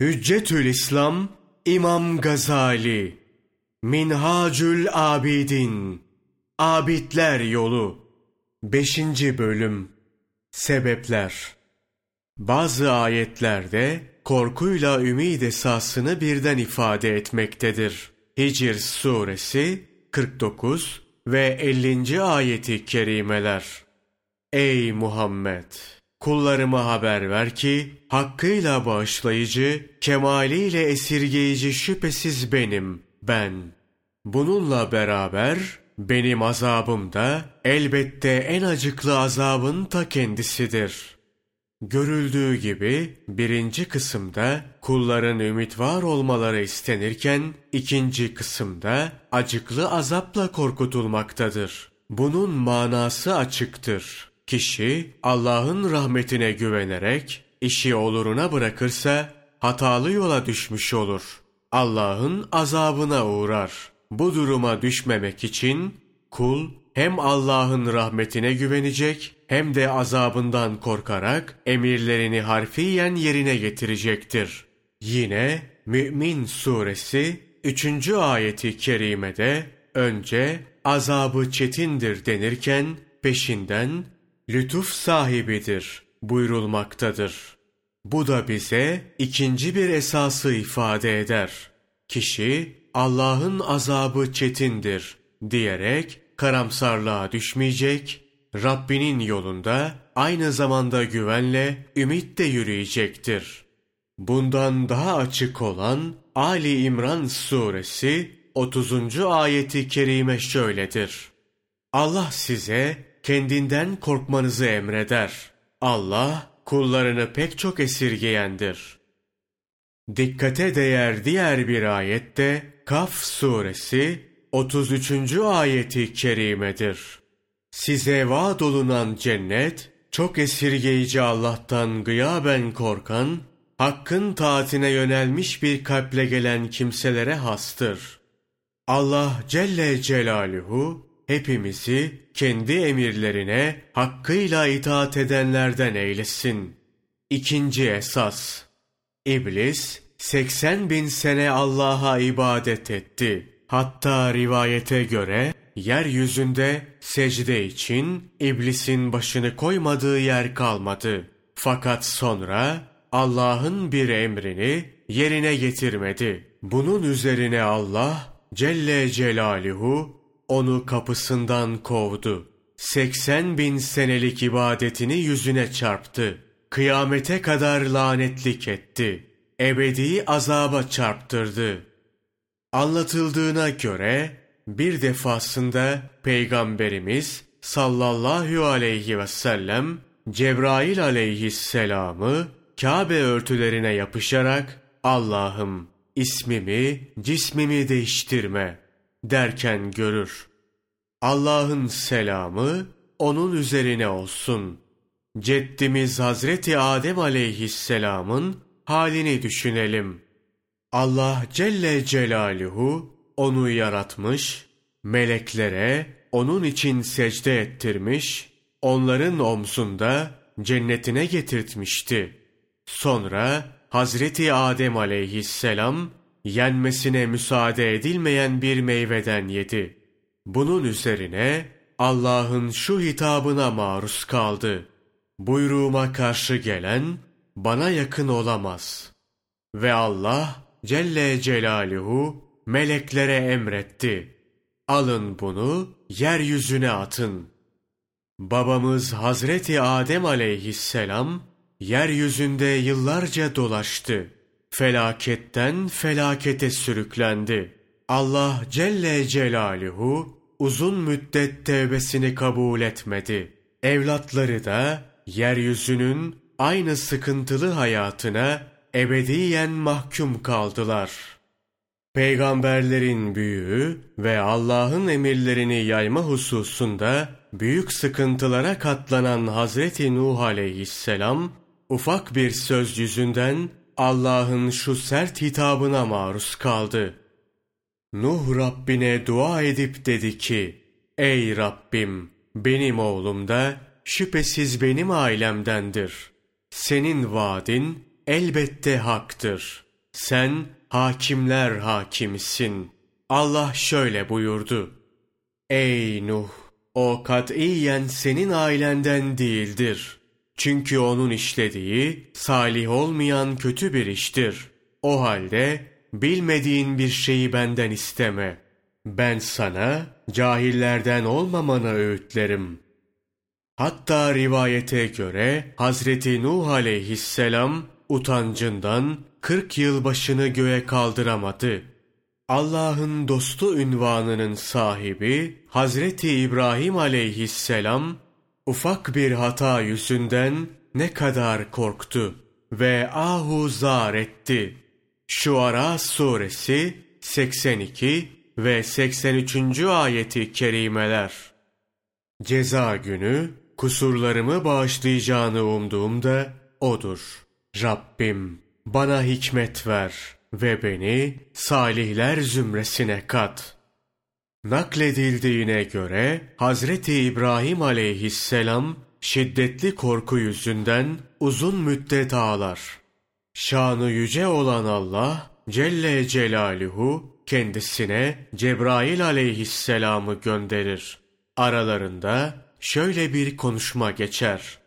Hüccetül İslam İmam Gazali Minhacül Abidin Abidler Yolu 5. Bölüm Sebepler Bazı ayetlerde korkuyla ümid esasını birden ifade etmektedir. Hicr suresi 49 ve 50. ayeti kerimeler. Ey Muhammed! Kullarıma haber ver ki, hakkıyla bağışlayıcı, kemaliyle esirgeyici şüphesiz benim, ben. Bununla beraber, benim azabım da elbette en acıklı azabın ta kendisidir. Görüldüğü gibi birinci kısımda kulların ümit var olmaları istenirken ikinci kısımda acıklı azapla korkutulmaktadır. Bunun manası açıktır. Kişi Allah'ın rahmetine güvenerek işi oluruna bırakırsa hatalı yola düşmüş olur. Allah'ın azabına uğrar. Bu duruma düşmemek için kul hem Allah'ın rahmetine güvenecek hem de azabından korkarak emirlerini harfiyen yerine getirecektir. Yine Mü'min suresi 3. ayeti kerimede önce azabı çetindir denirken peşinden lütuf sahibidir buyurulmaktadır. Bu da bize ikinci bir esası ifade eder. Kişi Allah'ın azabı çetindir diyerek karamsarlığa düşmeyecek, Rabbinin yolunda aynı zamanda güvenle, ümitle yürüyecektir. Bundan daha açık olan Ali İmran suresi 30. ayeti kerime şöyledir. Allah size kendinden korkmanızı emreder. Allah kullarını pek çok esirgeyendir. Dikkate değer diğer bir ayette Kaf suresi 33. ayeti kerimedir. Size vaat olunan cennet, çok esirgeyici Allah'tan gıyaben korkan, Hakk'ın taatine yönelmiş bir kalple gelen kimselere hastır. Allah Celle Celaluhu, hepimizi kendi emirlerine hakkıyla itaat edenlerden eylesin. İkinci esas, İblis, 80 bin sene Allah'a ibadet etti.'' Hatta rivayete göre yeryüzünde secde için iblisin başını koymadığı yer kalmadı. Fakat sonra Allah'ın bir emrini yerine getirmedi. Bunun üzerine Allah Celle Celaluhu onu kapısından kovdu. 80 bin senelik ibadetini yüzüne çarptı. Kıyamete kadar lanetlik etti. Ebedi azaba çarptırdı. Anlatıldığına göre bir defasında Peygamberimiz sallallahu aleyhi ve sellem Cebrail aleyhisselamı Kabe örtülerine yapışarak Allah'ım ismimi, cismimi değiştirme derken görür. Allah'ın selamı onun üzerine olsun. Ceddimiz Hazreti Adem aleyhisselamın halini düşünelim.'' Allah Celle Celaluhu onu yaratmış, meleklere onun için secde ettirmiş, onların omzunda cennetine getirtmişti. Sonra Hazreti Adem aleyhisselam yenmesine müsaade edilmeyen bir meyveden yedi. Bunun üzerine Allah'ın şu hitabına maruz kaldı. Buyruğuma karşı gelen bana yakın olamaz. Ve Allah Celle Celaluhu meleklere emretti. Alın bunu yeryüzüne atın. Babamız Hazreti Adem aleyhisselam yeryüzünde yıllarca dolaştı. Felaketten felakete sürüklendi. Allah Celle Celaluhu uzun müddet tevbesini kabul etmedi. Evlatları da yeryüzünün aynı sıkıntılı hayatına ebediyen mahkum kaldılar. Peygamberlerin büyüğü ve Allah'ın emirlerini yayma hususunda büyük sıkıntılara katlanan Hazreti Nuh aleyhisselam, ufak bir söz yüzünden Allah'ın şu sert hitabına maruz kaldı. Nuh Rabbine dua edip dedi ki, Ey Rabbim! Benim oğlum da şüphesiz benim ailemdendir. Senin vaadin elbette haktır. sen hakimler hakimisin. Allah şöyle buyurdu. Ey Nuh! O katiyen senin ailenden değildir. Çünkü onun işlediği salih olmayan kötü bir iştir. O halde bilmediğin bir şeyi benden isteme. Ben sana cahillerden olmamanı öğütlerim. Hatta rivayete göre Hazreti Nuh aleyhisselam utancından 40 yıl başını göğe kaldıramadı. Allah'ın dostu ünvanının sahibi Hazreti İbrahim aleyhisselam ufak bir hata yüzünden ne kadar korktu ve ahu zar etti. Şuara suresi 82 ve 83. ayeti kerimeler. Ceza günü kusurlarımı bağışlayacağını umduğumda odur. Rabbim bana hikmet ver ve beni salihler zümresine kat. Nakledildiğine göre Hazreti İbrahim aleyhisselam şiddetli korku yüzünden uzun müddet ağlar. Şanı yüce olan Allah Celle Celaluhu kendisine Cebrail aleyhisselamı gönderir. Aralarında şöyle bir konuşma geçer.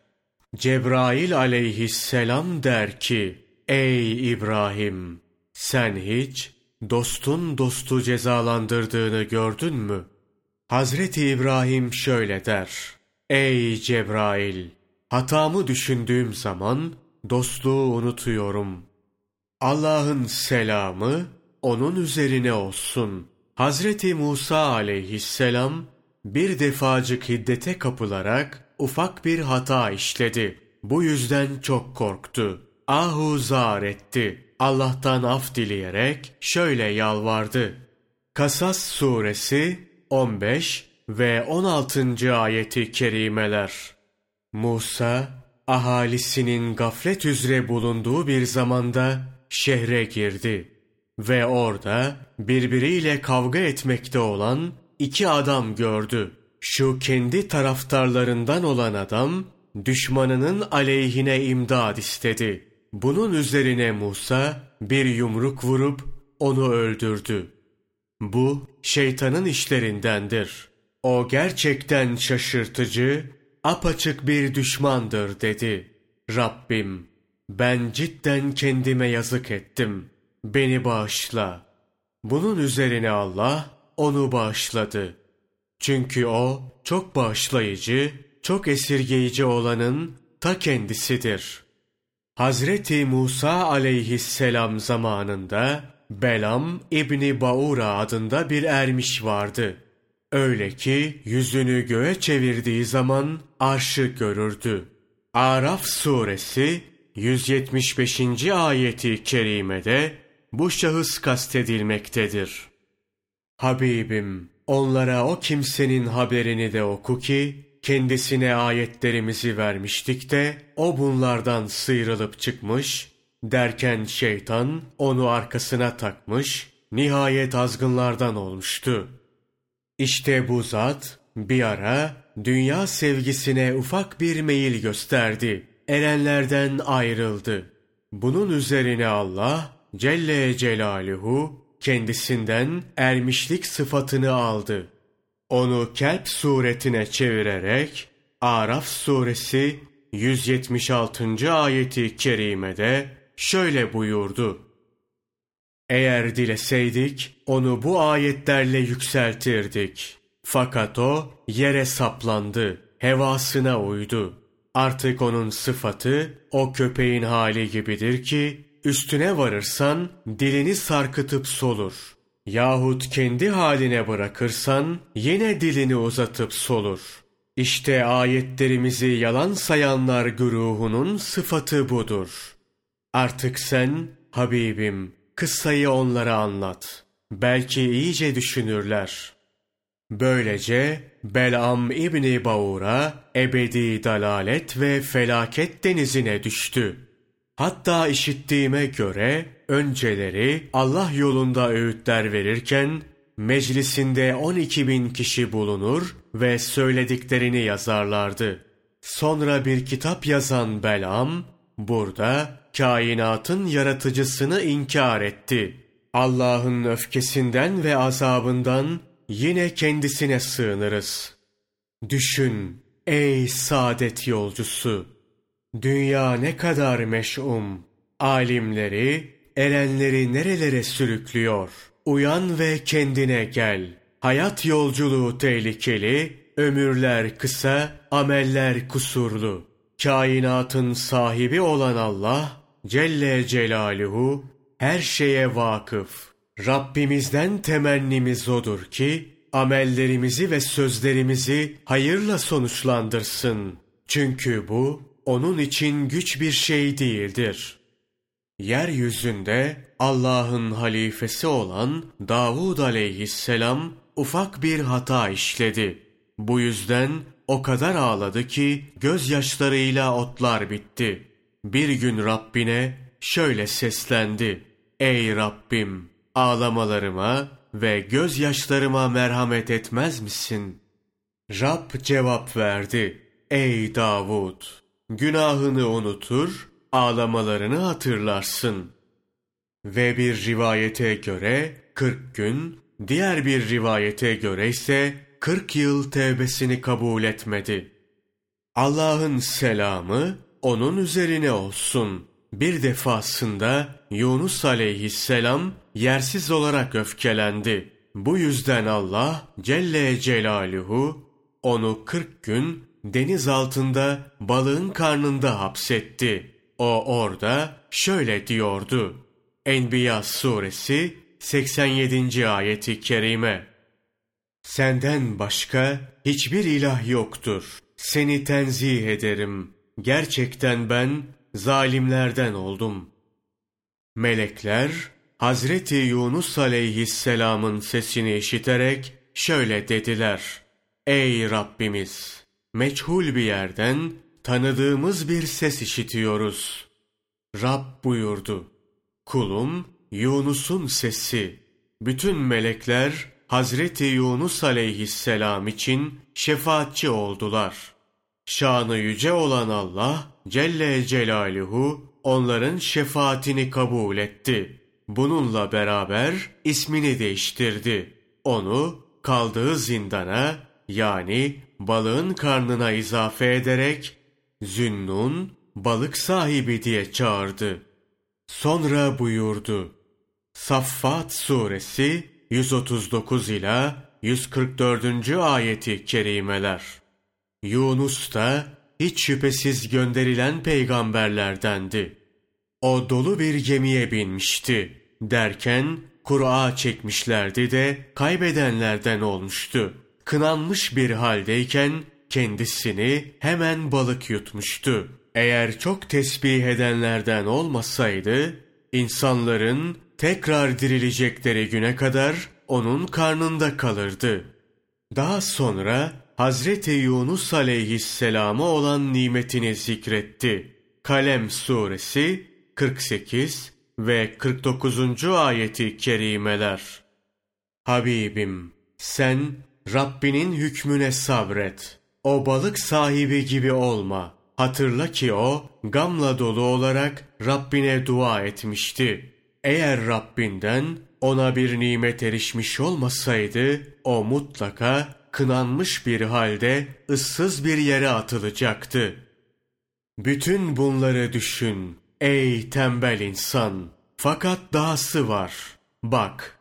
Cebrail aleyhisselam der ki, Ey İbrahim! Sen hiç dostun dostu cezalandırdığını gördün mü? Hazreti İbrahim şöyle der. Ey Cebrail! Hatamı düşündüğüm zaman dostluğu unutuyorum. Allah'ın selamı onun üzerine olsun. Hazreti Musa aleyhisselam bir defacık hiddete kapılarak ufak bir hata işledi. Bu yüzden çok korktu. Ahu zar etti. Allah'tan af dileyerek şöyle yalvardı. Kasas suresi 15 ve 16. ayeti kerimeler. Musa, ahalisinin gaflet üzere bulunduğu bir zamanda şehre girdi ve orada birbiriyle kavga etmekte olan iki adam gördü. Şu kendi taraftarlarından olan adam düşmanının aleyhine imdad istedi. Bunun üzerine Musa bir yumruk vurup onu öldürdü. Bu şeytanın işlerindendir. O gerçekten şaşırtıcı, apaçık bir düşmandır dedi. Rabbim ben cidden kendime yazık ettim. Beni bağışla. Bunun üzerine Allah onu bağışladı. Çünkü o çok bağışlayıcı, çok esirgeyici olanın ta kendisidir. Hazreti Musa aleyhisselam zamanında Belam İbni Baura adında bir ermiş vardı. Öyle ki yüzünü göğe çevirdiği zaman arşı görürdü. Araf suresi 175. ayeti kerimede bu şahıs kastedilmektedir. Habibim, onlara o kimsenin haberini de oku ki, kendisine ayetlerimizi vermiştik de, o bunlardan sıyrılıp çıkmış, derken şeytan onu arkasına takmış, nihayet azgınlardan olmuştu. İşte bu zat, bir ara dünya sevgisine ufak bir meyil gösterdi. Erenlerden ayrıldı. Bunun üzerine Allah Celle Celaluhu kendisinden ermişlik sıfatını aldı. Onu kelp suretine çevirerek Araf suresi 176. ayeti kerimede şöyle buyurdu. Eğer dileseydik onu bu ayetlerle yükseltirdik. Fakat o yere saplandı, hevasına uydu. Artık onun sıfatı o köpeğin hali gibidir ki üstüne varırsan dilini sarkıtıp solur. Yahut kendi haline bırakırsan yine dilini uzatıp solur. İşte ayetlerimizi yalan sayanlar güruhunun sıfatı budur. Artık sen Habibim kıssayı onlara anlat. Belki iyice düşünürler. Böylece Belam İbni Baur'a ebedi dalalet ve felaket denizine düştü. Hatta işittiğime göre önceleri Allah yolunda öğütler verirken meclisinde 12 bin kişi bulunur ve söylediklerini yazarlardı. Sonra bir kitap yazan Belam burada kainatın yaratıcısını inkar etti. Allah'ın öfkesinden ve azabından yine kendisine sığınırız. Düşün ey saadet yolcusu! Dünya ne kadar meş'um, alimleri, erenleri nerelere sürüklüyor. Uyan ve kendine gel. Hayat yolculuğu tehlikeli, ömürler kısa, ameller kusurlu. Kainatın sahibi olan Allah, Celle Celaluhu, her şeye vakıf. Rabbimizden temennimiz odur ki, amellerimizi ve sözlerimizi hayırla sonuçlandırsın. Çünkü bu, onun için güç bir şey değildir. Yeryüzünde Allah'ın halifesi olan Davud aleyhisselam ufak bir hata işledi. Bu yüzden o kadar ağladı ki gözyaşlarıyla otlar bitti. Bir gün Rabbine şöyle seslendi. Ey Rabbim! Ağlamalarıma ve gözyaşlarıma merhamet etmez misin? Rab cevap verdi. Ey Davud! Günahını unutur, ağlamalarını hatırlarsın. Ve bir rivayete göre 40 gün, diğer bir rivayete göre ise 40 yıl tevbesini kabul etmedi. Allah'ın selamı onun üzerine olsun. Bir defasında Yunus aleyhisselam yersiz olarak öfkelendi. Bu yüzden Allah Celle Celaluhu onu 40 gün deniz altında balığın karnında hapsetti. O orada şöyle diyordu. Enbiya suresi 87. ayeti kerime. Senden başka hiçbir ilah yoktur. Seni tenzih ederim. Gerçekten ben zalimlerden oldum. Melekler Hazreti Yunus aleyhisselamın sesini işiterek şöyle dediler. Ey Rabbimiz! Meçhul bir yerden tanıdığımız bir ses işitiyoruz. Rab buyurdu. Kulum Yunus'un sesi. Bütün melekler Hazreti Yunus aleyhisselam için şefaatçi oldular. Şanı yüce olan Allah Celle Celaluhu onların şefaatini kabul etti. Bununla beraber ismini değiştirdi. Onu kaldığı zindana yani balığın karnına izafe ederek Zünnun balık sahibi diye çağırdı. Sonra buyurdu. Saffat suresi 139 ila 144. ayeti kerimeler. Yunus da hiç şüphesiz gönderilen peygamberlerdendi. O dolu bir gemiye binmişti. Derken Kur'a çekmişlerdi de kaybedenlerden olmuştu. Kınanmış bir haldeyken kendisini hemen balık yutmuştu. Eğer çok tesbih edenlerden olmasaydı, insanların tekrar dirilecekleri güne kadar onun karnında kalırdı. Daha sonra Hazreti Yunus aleyhisselama olan nimetini zikretti. Kalem suresi 48 ve 49. ayeti kerimeler. Habibim sen Rabbinin hükmüne sabret. O balık sahibi gibi olma. Hatırla ki o gamla dolu olarak Rabbine dua etmişti. Eğer Rabbinden ona bir nimet erişmiş olmasaydı o mutlaka kınanmış bir halde ıssız bir yere atılacaktı. Bütün bunları düşün ey tembel insan. Fakat dahası var. Bak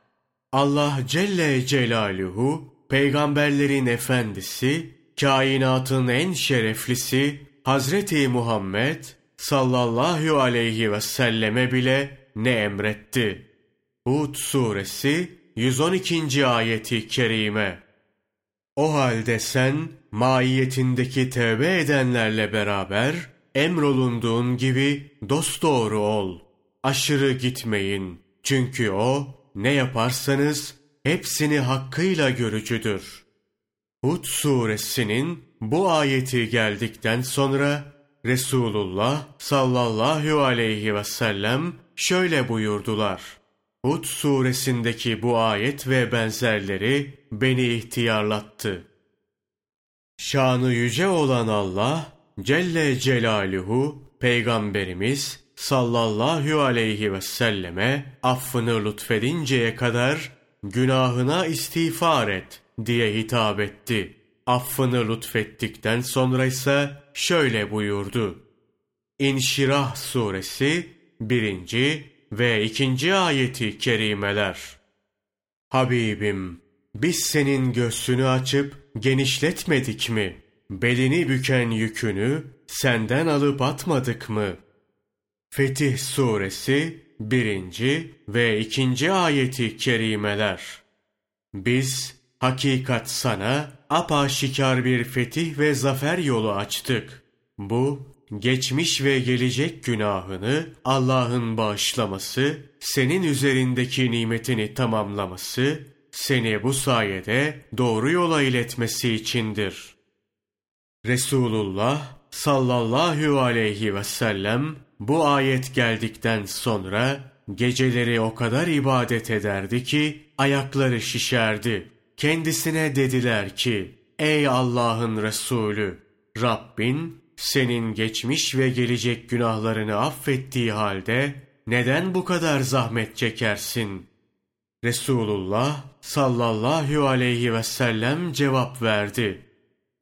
Allah Celle Celaluhu peygamberlerin efendisi, kainatın en şereflisi Hazreti Muhammed sallallahu aleyhi ve selleme bile ne emretti? Hud suresi 112. ayeti kerime. O halde sen maiyetindeki tevbe edenlerle beraber emrolunduğun gibi dosdoğru ol. Aşırı gitmeyin. Çünkü o ne yaparsanız hepsini hakkıyla görücüdür. Hud suresinin bu ayeti geldikten sonra Resulullah sallallahu aleyhi ve sellem şöyle buyurdular. Hud suresindeki bu ayet ve benzerleri beni ihtiyarlattı. Şanı yüce olan Allah Celle Celaluhu Peygamberimiz sallallahu aleyhi ve selleme affını lütfedinceye kadar günahına istiğfar et diye hitap etti. Affını lütfettikten sonra ise şöyle buyurdu. İnşirah suresi 1. ve 2. ayeti kerimeler. Habibim, biz senin göğsünü açıp genişletmedik mi? Belini büken yükünü senden alıp atmadık mı? Fetih suresi 1. ve 2. ayeti kerimeler. Biz hakikat sana apaşikar bir fetih ve zafer yolu açtık. Bu geçmiş ve gelecek günahını Allah'ın bağışlaması, senin üzerindeki nimetini tamamlaması, seni bu sayede doğru yola iletmesi içindir. Resulullah sallallahu aleyhi ve sellem bu ayet geldikten sonra geceleri o kadar ibadet ederdi ki ayakları şişerdi. Kendisine dediler ki, ey Allah'ın Resulü, Rabbin senin geçmiş ve gelecek günahlarını affettiği halde neden bu kadar zahmet çekersin? Resulullah sallallahu aleyhi ve sellem cevap verdi.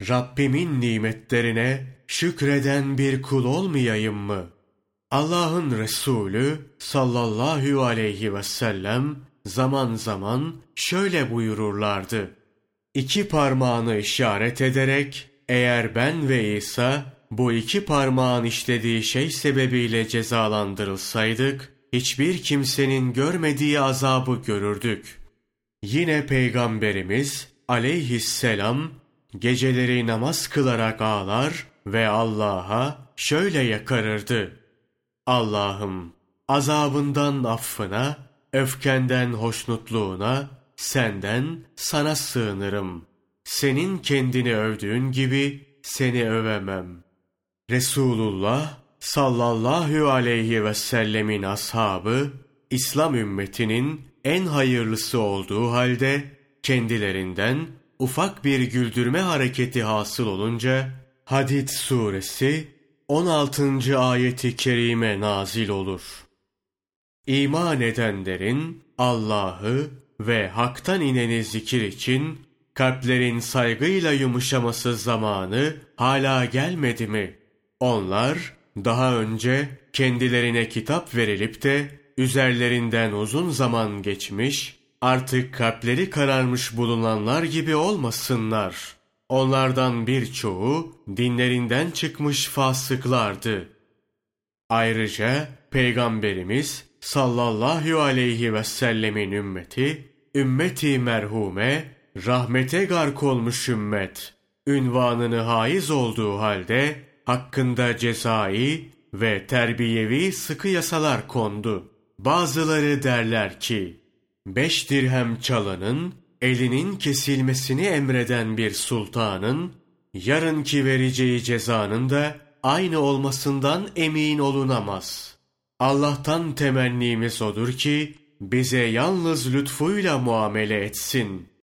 Rabbimin nimetlerine şükreden bir kul olmayayım mı? Allah'ın Resulü sallallahu aleyhi ve sellem zaman zaman şöyle buyururlardı. İki parmağını işaret ederek eğer ben ve İsa bu iki parmağın işlediği şey sebebiyle cezalandırılsaydık, hiçbir kimsenin görmediği azabı görürdük. Yine Peygamberimiz aleyhisselam geceleri namaz kılarak ağlar ve Allah'a şöyle yakarırdı. Allah'ım azabından affına, öfkenden hoşnutluğuna, senden sana sığınırım. Senin kendini övdüğün gibi seni övemem. Resulullah sallallahu aleyhi ve sellemin ashabı, İslam ümmetinin en hayırlısı olduğu halde, kendilerinden ufak bir güldürme hareketi hasıl olunca, Hadid suresi 16. ayeti kerime nazil olur. İman edenlerin Allah'ı ve haktan ineni zikir için kalplerin saygıyla yumuşaması zamanı hala gelmedi mi? Onlar daha önce kendilerine kitap verilip de üzerlerinden uzun zaman geçmiş, artık kalpleri kararmış bulunanlar gibi olmasınlar. Onlardan birçoğu dinlerinden çıkmış fasıklardı. Ayrıca Peygamberimiz sallallahu aleyhi ve sellemin ümmeti, ümmeti merhume, rahmete gark olmuş ümmet, ünvanını haiz olduğu halde, hakkında cezai ve terbiyevi sıkı yasalar kondu. Bazıları derler ki, beş dirhem çalanın, elinin kesilmesini emreden bir sultanın, yarınki vereceği cezanın da aynı olmasından emin olunamaz. Allah'tan temennimiz odur ki, bize yalnız lütfuyla muamele etsin.